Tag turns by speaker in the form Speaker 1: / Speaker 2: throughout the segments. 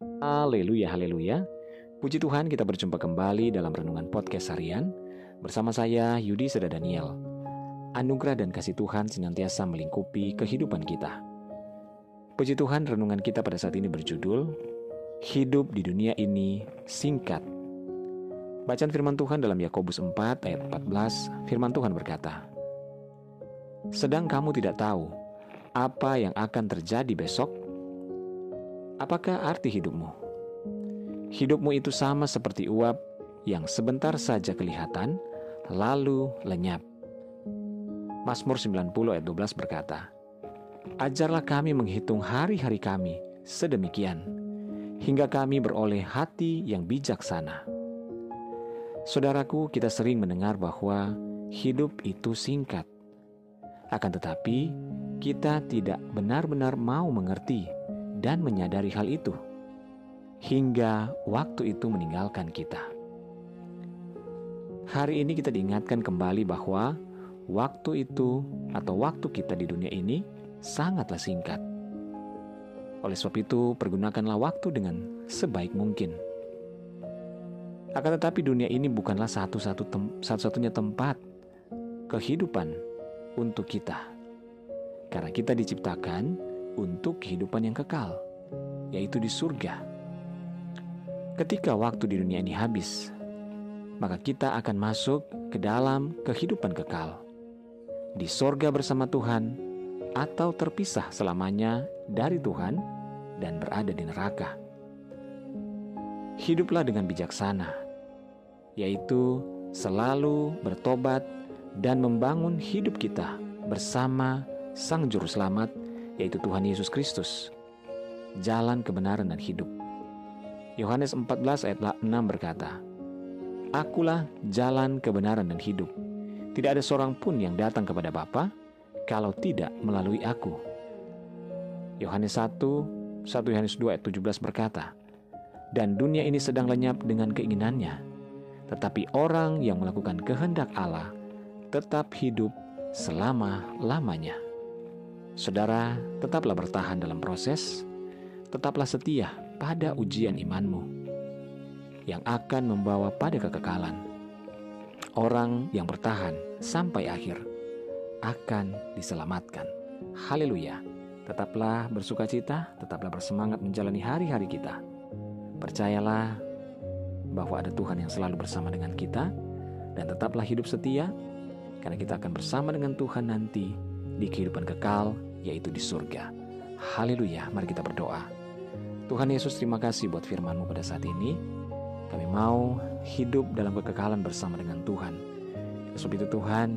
Speaker 1: Haleluya, haleluya. Puji Tuhan kita berjumpa kembali dalam Renungan Podcast Harian bersama saya Yudi Seda Daniel. Anugerah dan kasih Tuhan senantiasa melingkupi kehidupan kita. Puji Tuhan renungan kita pada saat ini berjudul Hidup di dunia ini singkat. Bacaan firman Tuhan dalam Yakobus 4 ayat 14, firman Tuhan berkata, Sedang kamu tidak tahu apa yang akan terjadi besok? Apakah arti hidupmu? Hidupmu itu sama seperti uap yang sebentar saja kelihatan, lalu lenyap. Mazmur 90 ayat 12 berkata, Ajarlah kami menghitung hari-hari kami sedemikian, hingga kami beroleh hati yang bijaksana. Saudaraku, kita sering mendengar bahwa hidup itu singkat. Akan tetapi, kita tidak benar-benar mau mengerti dan menyadari hal itu hingga waktu itu meninggalkan kita. Hari ini kita diingatkan kembali bahwa waktu itu atau waktu kita di dunia ini sangatlah singkat. Oleh sebab itu, pergunakanlah waktu dengan sebaik mungkin. Akan tetapi dunia ini bukanlah satu-satu tem satu-satunya tempat kehidupan untuk kita. Karena kita diciptakan untuk kehidupan yang kekal, yaitu di surga. Ketika waktu di dunia ini habis, maka kita akan masuk ke dalam kehidupan kekal di sorga bersama Tuhan, atau terpisah selamanya dari Tuhan dan berada di neraka. Hiduplah dengan bijaksana, yaitu selalu bertobat dan membangun hidup kita bersama Sang Juru Selamat, yaitu Tuhan Yesus Kristus, jalan kebenaran dan hidup. Yohanes 14 ayat 6 berkata, Akulah jalan kebenaran dan hidup. Tidak ada seorang pun yang datang kepada Bapa kalau tidak melalui aku. Yohanes 1, 1 Yohanes 2 ayat 17 berkata, Dan dunia ini sedang lenyap dengan keinginannya, tetapi orang yang melakukan kehendak Allah tetap hidup selama-lamanya. Saudara, tetaplah bertahan dalam proses, tetaplah setia pada ujian imanmu yang akan membawa pada kekekalan. Orang yang bertahan sampai akhir akan diselamatkan. Haleluya! Tetaplah bersuka cita, tetaplah bersemangat menjalani hari-hari kita. Percayalah bahwa ada Tuhan yang selalu bersama dengan kita, dan tetaplah hidup setia, karena kita akan bersama dengan Tuhan nanti di kehidupan kekal, yaitu di surga. Haleluya! Mari kita berdoa. Tuhan Yesus terima kasih buat firman-Mu pada saat ini. Kami mau hidup dalam kekekalan bersama dengan Tuhan. Sebab itu Tuhan,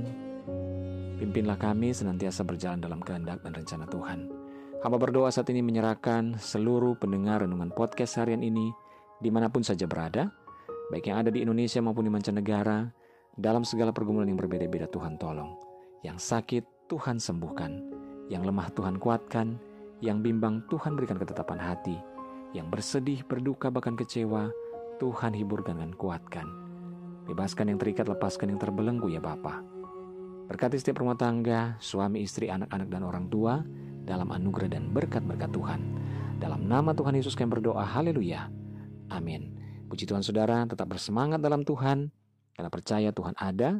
Speaker 1: pimpinlah kami senantiasa berjalan dalam kehendak dan rencana Tuhan. Hamba berdoa saat ini menyerahkan seluruh pendengar renungan podcast harian ini di mana pun saja berada, baik yang ada di Indonesia maupun di mancanegara, dalam segala pergumulan yang berbeda-beda Tuhan tolong. Yang sakit Tuhan sembuhkan, yang lemah Tuhan kuatkan, yang bimbang Tuhan berikan ketetapan hati, yang bersedih, berduka, bahkan kecewa, Tuhan hiburkan dan kuatkan. Bebaskan yang terikat, lepaskan yang terbelenggu ya Bapa. Berkati setiap rumah tangga, suami, istri, anak-anak, dan orang tua dalam anugerah dan berkat-berkat Tuhan. Dalam nama Tuhan Yesus kami berdoa, haleluya. Amin. Puji Tuhan saudara, tetap bersemangat dalam Tuhan, karena percaya Tuhan ada,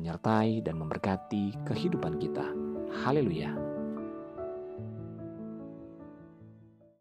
Speaker 1: menyertai dan memberkati kehidupan kita. Haleluya.